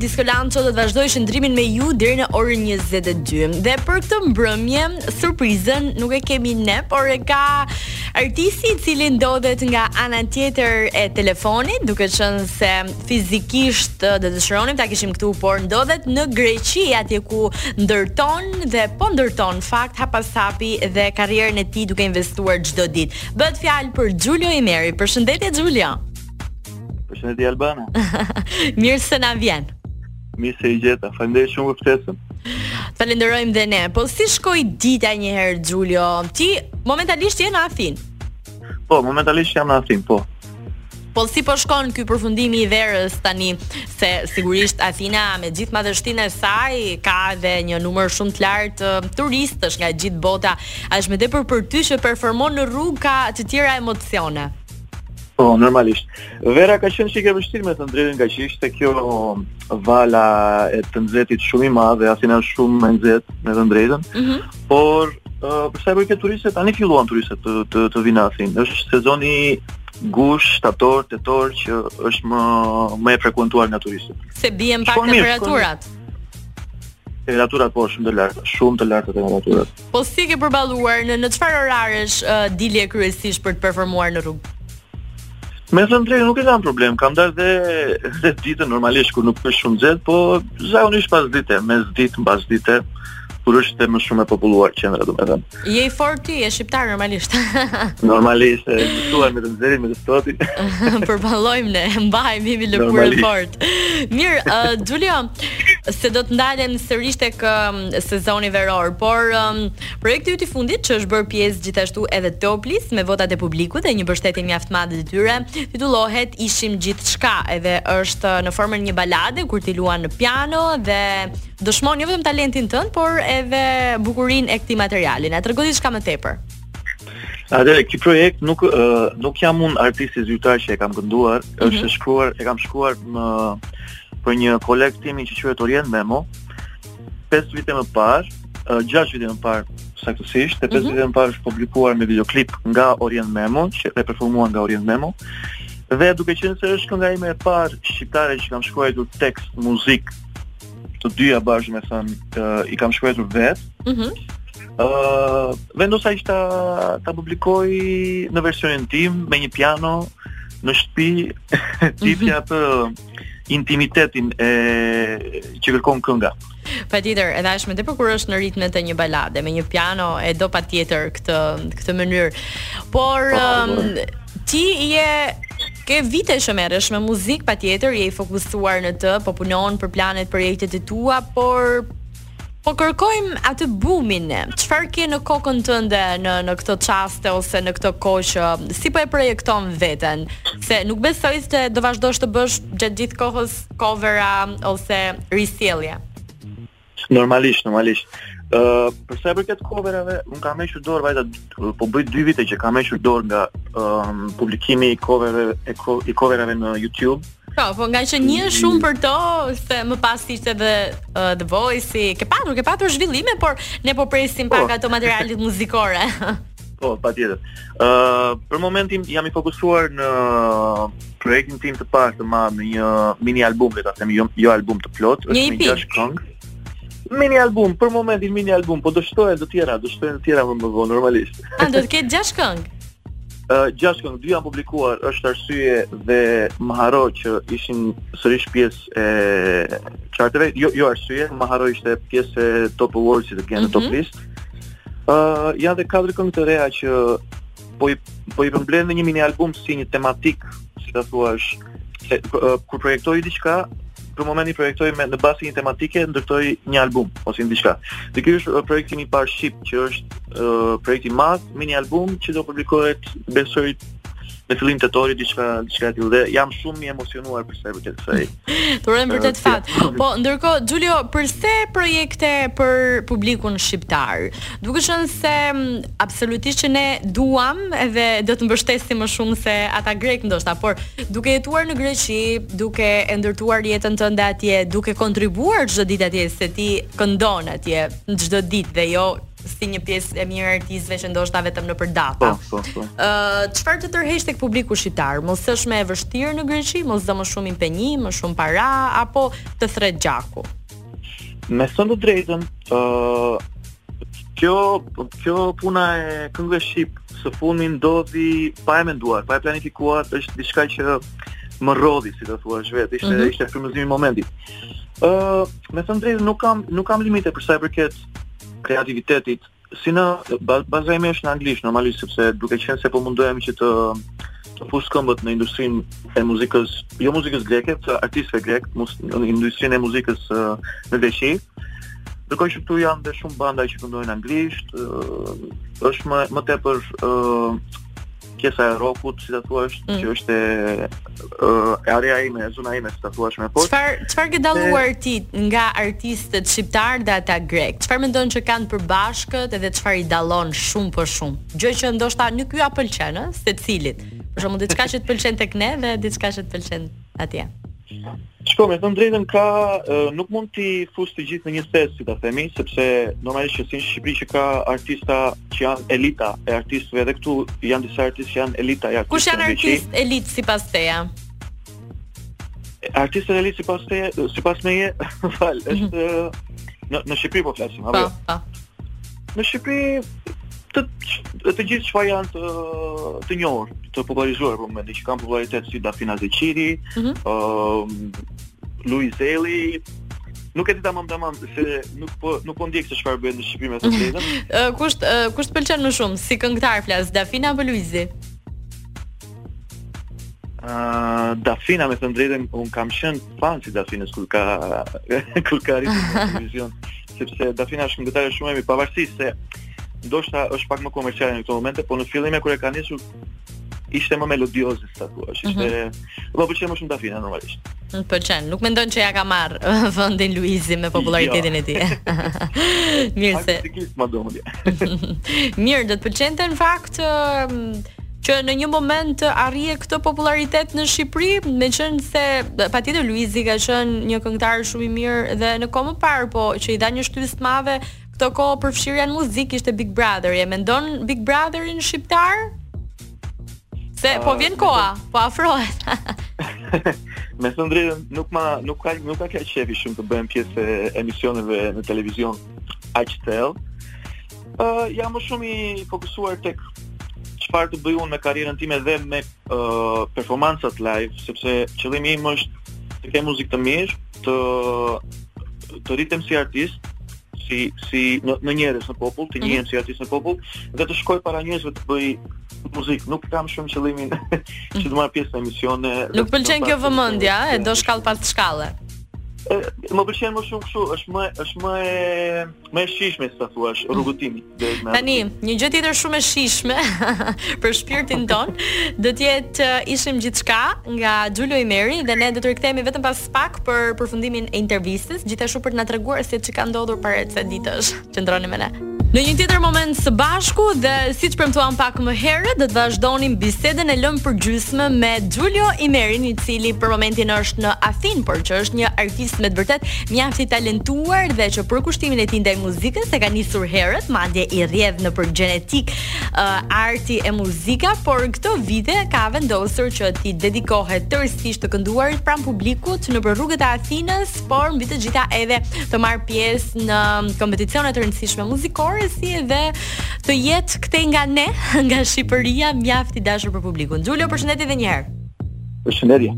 Disco Lancho do të vazhdojë qëndrimin me ju deri në orën 22. Dhe për këtë mbrëmje, surprizën nuk e kemi ne, por e ka artisti i cili ndodhet nga ana tjetër e telefonit, duke qenë se fizikisht do të dëshironim ta kishim këtu, por ndodhet në Greqi, atje ku ndërton dhe po ndërton fakt hap pas hapi dhe karrierën e tij duke investuar çdo ditë. Bëhet fjalë për Xhulio Imeri. Përshëndetje Xhulio. Përshëndetje Albana. Mirë se na vjen. Mirë se ju gjeta. Faleminderit shumë për ftesën. Falenderojmë dhe ne. Po si shkoi dita një herë Xhulio? Ti momentalisht je në Athinë. Po, momentalisht jam në Athinë, po. Po si po shkon ky përfundimi i verës tani se sigurisht Athina me gjithë madhështinë e saj ka edhe një numër shumë të lartë turistësh nga gjithë bota. A është më tepër për ty që performon në rrugë ka të tjera emocione? Po, normalisht. Vera ka qenë një çikë e vështirë me thënë të drejtën nga që ishte kjo vala e të nxehtit shumë e madhe dhe Athina është shumë e nxehtë me thënë të drejtën. Mm -hmm. Por uh, për sa i përket turistëve, tani filluan turistët të të, të vinë në Athinë. Është sezoni gusht, shtator, tetor që është më më e frekuentuar nga turistët. Se bien pak temperaturat. Temperaturat po shumë të larta, shumë të larta temperaturat. Po si ke përballuar në në çfarë oraresh uh, dilje kryesisht për të performuar në rrugë? Me thënë të drejtën nuk e kam problem, kam dalë dhe dhe ditën normalisht kur nuk është shumë nxehtë, po zakonisht pas dite, mes ditë, pas dite, kur është më shumë e populluar qendra, domethënë. Je i fortë ti, je shqiptar normalisht. normalisht, e mësuar me të nxehtin me të ftohtin. Përballojmë ne, mbajmë mi lëkurë fort. Mirë, uh, Xhulio, se do të ndalem sërish tek um, sezoni veror, por projekti yt i fundit që është bërë pjesë gjithashtu edhe Top List me votat e publikut dhe një mbështetje mjaft të madhe të tyre, titullohet Ishim gjithçka, edhe është në formën e një balade kur ti luan në piano dhe dëshmon jo vetëm talentin tënd, por edhe bukurinë e këtij materiali. Na trego diçka më tepër. Atëherë ky projekt nuk uh, nuk jam unë artisti zyrtar që e kam kënduar, mm -hmm. është shkruar, e kam shkruar për një kolegë timin që quhet Orient Memo, 5 vite më parë, 6 vite më parë saktësisht, te 5 mhm. vite më parë është publikuar me videoklip nga Orient Memo, që e performuar nga Orient Memo. Dhe duke qenë se është kënga ime e parë shqiptare që kam shkruar tekst, muzikë, të dyja bashkë domethënë, uh, i kam shkruar vetë. Mhm. Mm ë uh, vendosa që ta ta publikoj në versionin tim me një piano në shtëpi, tipja mm -hmm. atë intimitetin që kërkon kënga. Patjetër, edhe aq më tepër kur është në ritme të një balade me një piano e do patjetër këtë këtë mënyrë. Por po, po. um, ti ke vite që merresh me muzikë patjetër, je i fokusuar në të, po punon për planet, projektet e tua, por Po kërkojmë atë bumin. Çfarë ke në kokën tënde në në këto çaste ose në këtë kohë që si po e projekton veten? Se nuk besoj se do vazhdosh të bësh gjatë gjithë kohës covera ose risjellje. Normalisht, normalisht. Ë, uh, për sa i përket coverave, un kam hequr dorë pra po bëj 2 vite që kam hequr dorë nga um, publikimi i coverave e, ko, i coverave në YouTube. Po, po ngaqë njihesh shumë për to, se më pas ishte dhe uh, The Voice, ke patur, ke patur zhvillime, por ne po presim po. pak ato materialet muzikore. po, patjetër. Uh, për momentin jam i fokusuar në projektin tim të parë të madh, në një mini album, le ta them, jo, jo album të plot, është me gjashtë këngë. Mini album, për momentin mini album, po do shtohen të tjera, do shtohen të tjera më më vonë normalisht. Ë do të ketë gjashtë këngë? gjashtë këngë, dy janë publikuar, është arsye dhe Më harro që ishin sërish pjesë e charteve, jo, jo arsye, Më harro ishte pjesë e Top Awards që e keni në mm -hmm. Top mhm. List. Uh, janë dhe katër këngë të reja që po i, po i përmbledh në një mini album si një tematikë, si të thuash, se kur projektoj diçka, për momentin projektoj me në bazë të një tematike ndërtoj një album ose një diçka. Dhe ky është projekti i parë shqip që është uh, projekt i madh, mini album që do publikohet besoj në fillim tetori diçka diçka tillë dhe jam shumë i emocionuar për sa i përket kësaj. T'urojmë vërtet fat. Po ndërkohë Julio, përse projekte për publikun shqiptar? Duke qenë se absolutisht që ne duam dhe do të mbështesim më shumë se ata grekë ndoshta, por duke jetuar në Greqi, duke e ndërtuar jetën tënde atje, duke kontribuar çdo ditë atje se ti këndon atje çdo ditë dhe jo si një pjesë e mirë e artistëve që ndoshta vetëm nëpër data. Po, po, po. Ë, çfarë të tërheq tek publiku shqiptar? Mos është më e vështirë në Greqi, mos do më shumë impenjim, më shumë para apo të thërret gjaku? Me thënë të drejtën, uh, kjo, kjo puna e këngëve shqip së fundmi ndodhi pa e menduar, pa e planifikuar, është diçka që më rrodhi, si të thuash vetë, ishte, mm -hmm. ishte frymëzim i momentit. Uh, me thënë të drejtën, nuk kam, nuk kam limite për sa i përket kreativitetit, se baza ime është në anglisht normalisht sepse duke qenë se po mundohem që të të fus këmbët në industrinë e muzikës, jo muzikës greke, të artistëve grekë, në industrinë e muzikës në Greqi. Ndërkohë që këtu janë dhe shumë banda që këndojnë anglisht, është më më tepër pjesa e rokut, si ta thuash, mm. që është e e area ime, zona ime, si ta thuash më fort. Çfarë çfarë ke dalluar ti nga artistët shqiptarë dhe ata grekë? Çfarë mendon që kanë përbashkët dhe çfarë i dallon shumë po shumë? Gjë që ndoshta nuk jua pëlqen, ë, secilit. Për shembull, diçka që të pëlqen tek ne dhe diçka që të pëlqen atje. Shiko, me thënë të drejtën ka, nuk mund t'i fus të gjithë në një thes, si ta themi, sepse normalisht që si në Shqipëri që ka artista që janë elita e artistëve, edhe këtu janë disa artistë që janë elita e artistëve. Kush janë artistë elitë sipas teje? Artistët elitë sipas teje, sipas meje, falë, mhm. është në, në Shqipëri po flasim, apo? Po, po. Po. Në Shqipëri të të gjithë çfarë janë të të njohur, të popullarizuar për momentin që kanë popularitet si Dafina Zeqiri, ëh, mm -hmm. Luiz Ejlli, nuk e di tamam tamam se nuk po nuk po ndjek se çfarë bëhet në Shqipëri me thënë të drejtën. Ëh, kush kush të pëlqen më shumë si këngëtar flas Dafina apo Luizi? Uh, Dafina me thënë të drejtën unë kam qenë fans i Dafinës kur ka kur ka hyrë në televizion. sepse Dafina është këngëtare shumë e mirë, pavarësisht se ndoshta është pak më komerciale në këto momente, por në fillim e kur e ka nisur ishte më melodioze si ta thuash, mhm. ishte mm -hmm. më pëlqen më shumë Dafina normalisht. Më pëlqen, nuk mendon që ia ka marrë vendin Luizi me popularitetin jo. e tij. Mirë se. Më duam. Mirë, do të pëlqente në fakt që në një moment të arrije këtë popullaritet në Shqipëri, meqenëse patjetër Luizi ka qenë një këngëtar shumë i mirë dhe në kohë më parë, po që i dha një shtysë të madhe, këto kohë përfshirja në muzikë ishte Big Brotheri, e mendon Big Brotherin shqiptar? Se po vjen koha, po afrohet. me thënë të drejtën, nuk ma nuk ka nuk ka ka qejfi shumë të bëhem pjesë e emisioneve në televizion aq thellë. Uh, jam më shumë i fokusuar tek çfarë të bëj unë me karrierën time dhe me uh, performancat live, sepse qëllimi im është të kem muzikë të mirë, të të rritem si artist, si si në, në njerëz në popull, të mhm. njihem mm -hmm. si artist në popull dhe të shkoj para njerëzve të bëj muzikë. Nuk kam shumë qëllimin që të marr pjesë në emisione. Nuk të pëlqen kjo vëmendja, e do shkallë pas shkalle. Më pëlqen më shumë kështu, është më është më e Më e shijshme si ta thuash, është rrugëtimi deri në Tani, një gjë tjetër shumë e shijshme për shpirtin tonë, do të jetë uh, ishim gjithçka nga Xhulio Imeri dhe ne do të rikthehemi vetëm pas pak për përfundimin e intervistës, gjithashtu për të na treguar se ç'ka ndodhur para ca ditësh. Qëndroni me ne. Në një tjetër moment së bashku dhe siç premtuam pak më herët, do të vazhdonim bisedën e lënë përgjysmë me Xhulio Imerin, i cili për momentin është në Athinë, por që është një artist me të vërtetë Mjaft i talentuar dhe që përkushtimin e tij ndaj muzikës e ka nisur herët, madje i rrjedh nëpër gjenetikë uh, arti e muzika, por këto vite ka vendosur që t'i dedikohet tërësisht të kënduarit pranë publikut nëpër rrugët e Athinës, por mbi të gjitha edhe të marrë pjesë në kompeticione të rëndësishme muzikore si edhe të jetë këtej nga ne, nga Shqipëria, mjaft i dashur për publikun. Xhulio, përshëndetje edhe një herë. Përshëndetje.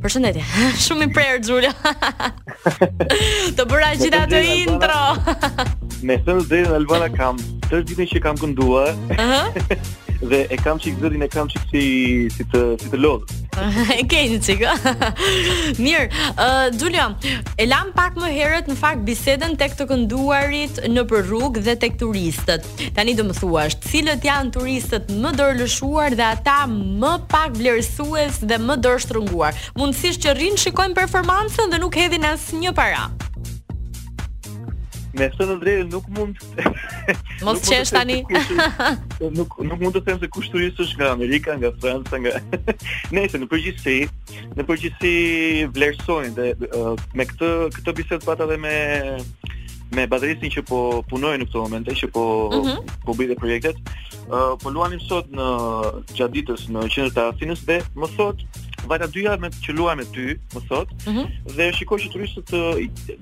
Përshëndetje. Shumë i prerë Xhulio. të bëra gjithë atë intro. Me thënë të drejtën Albana kam, tërë ditën që kam kënduar. Ëh. dhe e kam çik zërin e kam çik si si të si të lodh. e ke një çik. Mirë, ë uh, Xhulio, e lamë pak më herët në fakt bisedën tek të kënduarit nëpër rrugë dhe tek turistët. Tani do më thuash, cilët janë turistët më dorëlëshuar dhe ata më pak vlerësues dhe më dorështrënguar. Mundësisht që rrinë shikojnë performancën dhe nuk hedhin asnjë para. Me thënë të drejtën nuk mund Mos qesh tani nuk, nuk mund të them se kush turist është nga Amerika, nga Franca, nga Në, në përgjithësi, në përgjithësi vlerësojnë dhe uh, me këtë këtë bisedë pata dhe me me bateristin që po punoj në këto momente, që po mm -hmm. po bëj dhe projektet. Ë uh, po luanim sot në gjatë ditës në qendër të Athinës dhe më thotë vajta dy javë më thotë që luaj me ty, më thotë. Mm -hmm. Dhe shikoj që turistët të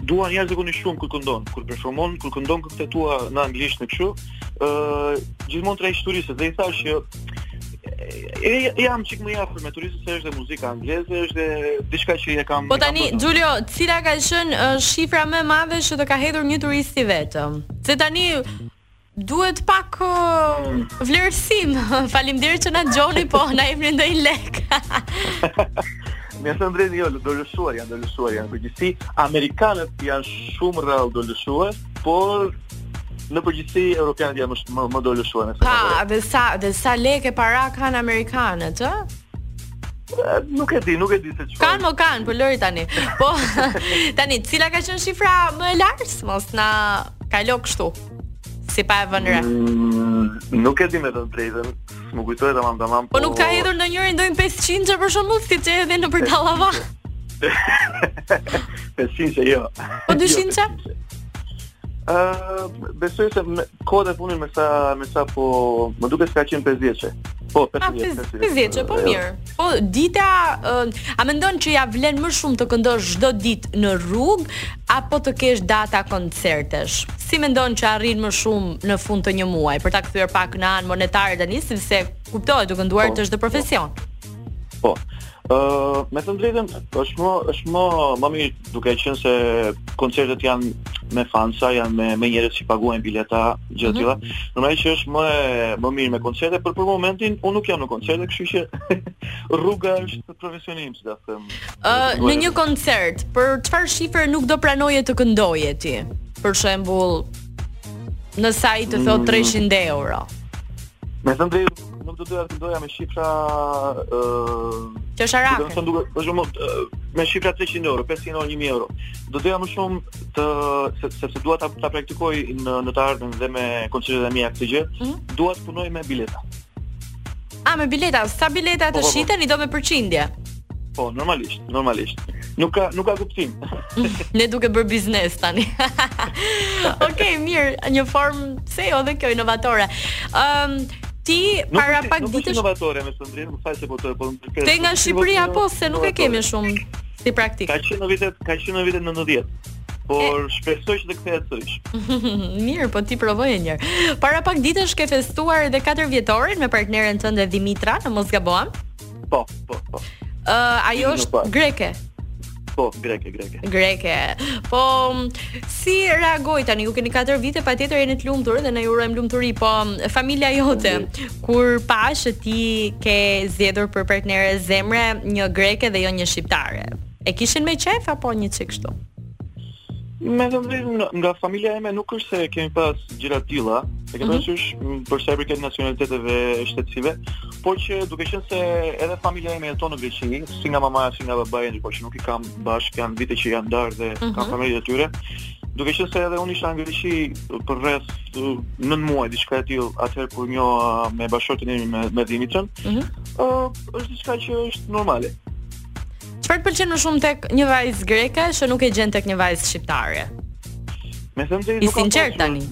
duan jashtëzakonisht shumë kur këndon, kur performon, kur këndon këngët e tua në anglisht në kështu. ë uh, gjithmonë te turistët dhe i thashë që e jam çik më i afër me turistët se është dhe muzika angleze, është dhe diçka që e kam. Po tani Xhulio, cila ka qenë uh, shifra më e madhe që të ka hedhur një turist i vetëm? Se tani duhet pak uh, vlerësim. Faleminderit që na dëgjoni, po na jepni ndonjë lek. Me thënë drejt, jo, dorëlëshuar janë, dorëlëshuar janë në përgjithësi. Amerikanët janë shumë rrallë dorëlëshuar, por në përgjithësi europianët janë më më dorëlëshuar nëse ka. Ka dhe sa dhe sa lekë para kanë amerikanët, ë? Nuk e di, nuk e di se çfarë. Kanë mo kanë, po lëri tani. Po tani, cila ka qenë shifra më e lartë? Mos na kalo kështu. Si pa e vënë re. Mm, nuk e di me thënë të drejtën, S'më kujtohet tamam tamam. Po, po nuk ka hedhur ndonjëri ndonjë 500-she për shembull, siç e hedhin nëpër tallava. 500-she jo. Po 200-she? Jo, Ëh, besoj se me kohën e fundit me sa me sa po më duket se ka qenë 50-she. Po 50-she. 50-she, po jo. mirë. Po dita, uh, a mendon që ia vlen më shumë të këndosh çdo ditë në rrugë A po të kesh data koncertesh? Si mendon që arrin më shumë në fund të një muaj, për ta kthyer pak në anë monetare tani, sepse kuptohet të kënduarit po të është dhe profesion. Po. Ë, uh, me thënë të drejtën, është më është më më mirë duke qenë se koncertet janë me fansa, janë me me njerëz që paguajnë bileta, gjëra të tilla. Mm -hmm. Normalisht është më më mirë me koncerte, por për momentin unë nuk jam në koncerte, kështu që rruga është profesionin im, si ta them. Ë në një koncert, për çfarë shifre nuk do pranoje të këndoje ti? Për shembull, nëse ai të thotë 300 mm. euro. Me thënë drejt, nuk do doja të këndoja me shifra ë Qesharake. Domethënë për shembull me shifra 300 euro, 500 euro, 1000 euro. Do doja më shumë të sepse se dua ta ta praktikoj në në të ardhmen dhe me koncertet e mia këtë gjë, mm -hmm. dua të punoj me bileta. A me bileta, sa bileta të po, po, po. shiten i do me përqindje? Po, normalisht, normalisht. Nuk ka nuk ka kuptim. ne duke bërë biznes tani. Okej, okay, mirë, një formë është edhe kjo inovatore. Ëm um, ti para pak ditësh. Nuk është inovatore me thënë drejt, më fal se po të po. Te ne në Shqipëri po se nuk e kemi shumë si praktikë. Ka qenë në vitet, ka qenë në vitet 90. Por shpresoj që të kthehet sërish. Mirë, po ti provoje një herë. Para pak ditësh ke festuar edhe 4 vjetorin me partneren tënde Dimitra, në mos gabohem? Po, po, po. Ë, uh, ajo është greke. Po, greke, greke. Greke. Po, si reagoi tani? Ju keni 4 vite, patjetër jeni të lumtur dhe ne ju urojmë lumturi, po familja jote kur pa që ti ke zgjedhur për partnere zemre një greke dhe jo një shqiptare. E kishin me qef apo një çik kështu? Me thënë drejt, nga familja ime nuk është se kemi pas gjëra të tilla, e këtë është mhm. mm, për sa i përket nacionaliteteve e shtetësive, po që duke qenë se edhe familja ime jeton në Greqi, si nga mamaja, si nga babaja, një po që nuk i kam bashkë, kanë vite që janë ndarë dhe mhm. kanë familje të tyre, duke qenë se edhe unë isha në Greqi për rreth 9 muaj diçka e tillë atëherë kur u njoha me bashkëshorten time, me Dimitrën, mm -hmm. uh, është diçka që është normale. Çfarë të pëlqen më shumë tek një vajzë greke që nuk e gjen tek një vajzë shqiptare? Me thënë drejt nuk kam pas... I sinqertë tani.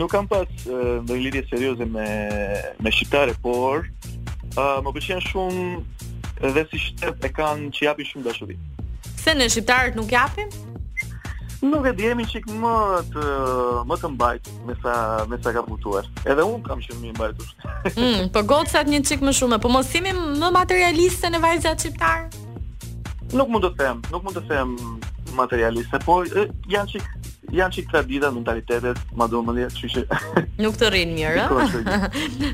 nuk kam pas uh, një lidhje serioze me, me shqiptare, por uh, më pëlqen shumë dhe si shtet e kanë që japin shumë dashuri. Pse ne shqiptarët nuk japim? Nuk e di, jemi çik më të, më të mbajtur me sa, me sa kam kuptuar. Edhe unë kam qenë më i mbajtur. Mm, po gocat një çik më shumë, për mos themi më materialiste ne vajzat shqiptare. Nuk mund të them, nuk mund të them materialiste, po janë çik janë çik tradita mentalitetet, ma do mendja, kështu që nuk të rri mirë, ëh.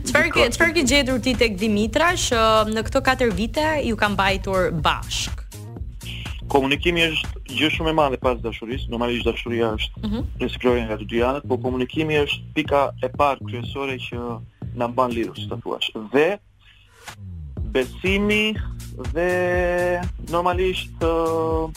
Çfarë ke, çfarë ke gjetur ti tek Dimitra që në këto 4 vite ju ka mbajtur bashkë? Komunikimi është gjë shumë e madhe pas dashurisë, normalisht dashuria është mm -hmm. e nga të dy anët, por komunikimi është pika e parë kryesore që na mban lidhur, si ta thuash. Dhe besimi dhe normalisht uh,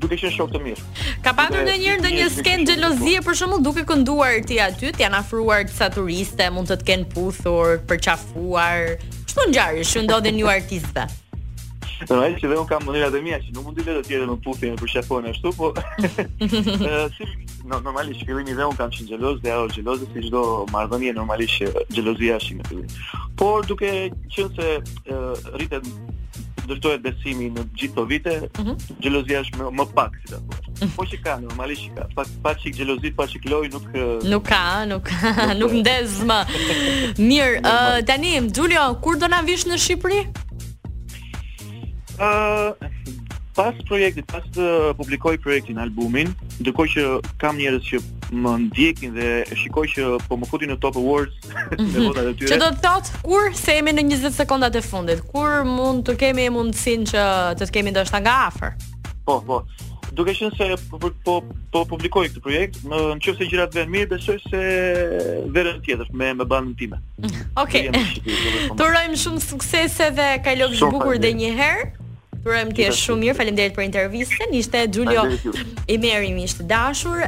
duke qenë shokë të mirë. Ka patur ndonjëherë ndonjë skenë xhelozie për shembull duke kënduar ti aty, të janë afruar disa turiste, mund të të kenë puthur, përqafuar. Ca ngjarje që ndodhin ju artistëve? Normalisht që dhe unë kam mënyrat e mia që nuk mundet dhe të tjerë më puthin e përqafojnë ashtu, po... No, normalisht fillimi dhe unë kam qenë xheloz dhe ajo xheloze si çdo marrëdhënie normalisht që xhelozia është në fillim. Por duke qenë se uh, rritet ndërtohet besimi në gjithë këto vite, mm -hmm. xhelozia është më, më pak si ta thuash. Mhm. Po që ka normalisht që ka. Pa pa çik xhelozi, pa çik lojë nuk nuk ka, nuk ka, nuk ndez më. Mirë, uh, tani Xhulio, kur do na vish në Shqipëri? Ë pas projektit, pasi të publikoj projektin albumin, ndërkohë që kam njerëz që më ndjekin dhe e shikoj që po më futin në Top Awards me mhm. votat e tyre. Që do të thotë kur, se jemi në 20 sekondat e fundit, kur mund të kemi mundësinë që të të kemi ndoshta nga afër. Po, po. Duke qenë se po po, po, po publikoj këtë projekt, në qoftë se gjërat venë mirë, besoj se verën tjetër me me bandën time. Okej. Okay. T'urojmë shumë suksese dhe kalofsh bukur dhe një herë. T'urojmë të jesh shumë mirë. Faleminderit për intervistën. Ishte Xhulio Imeri miq të dashur.